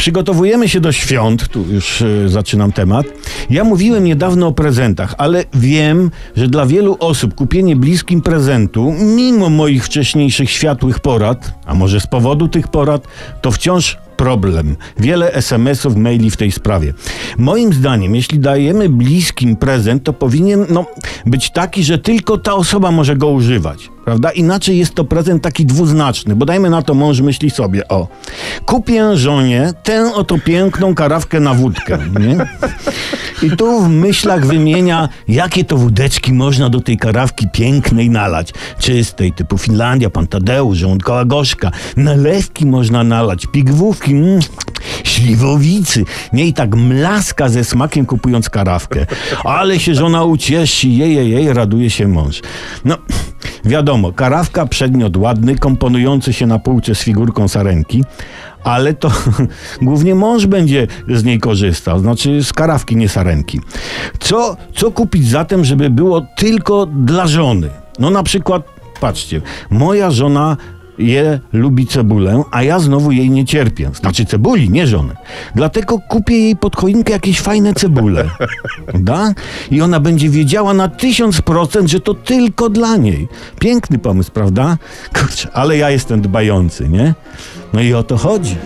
Przygotowujemy się do świąt, tu już e, zaczynam temat. Ja mówiłem niedawno o prezentach, ale wiem, że dla wielu osób kupienie bliskim prezentu, mimo moich wcześniejszych światłych porad, a może z powodu tych porad, to wciąż problem. Wiele SMS-ów, maili w tej sprawie. Moim zdaniem, jeśli dajemy bliskim prezent, to powinien no, być taki, że tylko ta osoba może go używać. Prawda? Inaczej jest to prezent taki dwuznaczny, bo dajmy na to mąż myśli sobie, o, kupię żonie tę oto piękną karawkę na wódkę, nie? I tu w myślach wymienia, jakie to wódeczki można do tej karawki pięknej nalać. Czystej, typu Finlandia, pan Tadeusz, żołądkowa gorzka. Nalewki można nalać, pigwówki, mm, śliwowicy. Nie i tak mlaska ze smakiem kupując karawkę. Ale się żona ucieszy, jej, jej, jej, raduje się mąż. No, wiadomo, karawka przedmiot ładny, komponujący się na półce z figurką sarenki, ale to głównie mąż będzie z niej korzystał, znaczy z karawki, nie sarenki. Co, co kupić zatem, żeby było tylko dla żony? No na przykład, patrzcie, moja żona je lubi cebulę, a ja znowu jej nie cierpię. Znaczy cebuli, nie żony. Dlatego kupię jej pod choinkę jakieś fajne cebule. Da? I ona będzie wiedziała na tysiąc procent, że to tylko dla niej. Piękny pomysł, prawda? Kurczę, ale ja jestem dbający, nie? No i o to chodzi.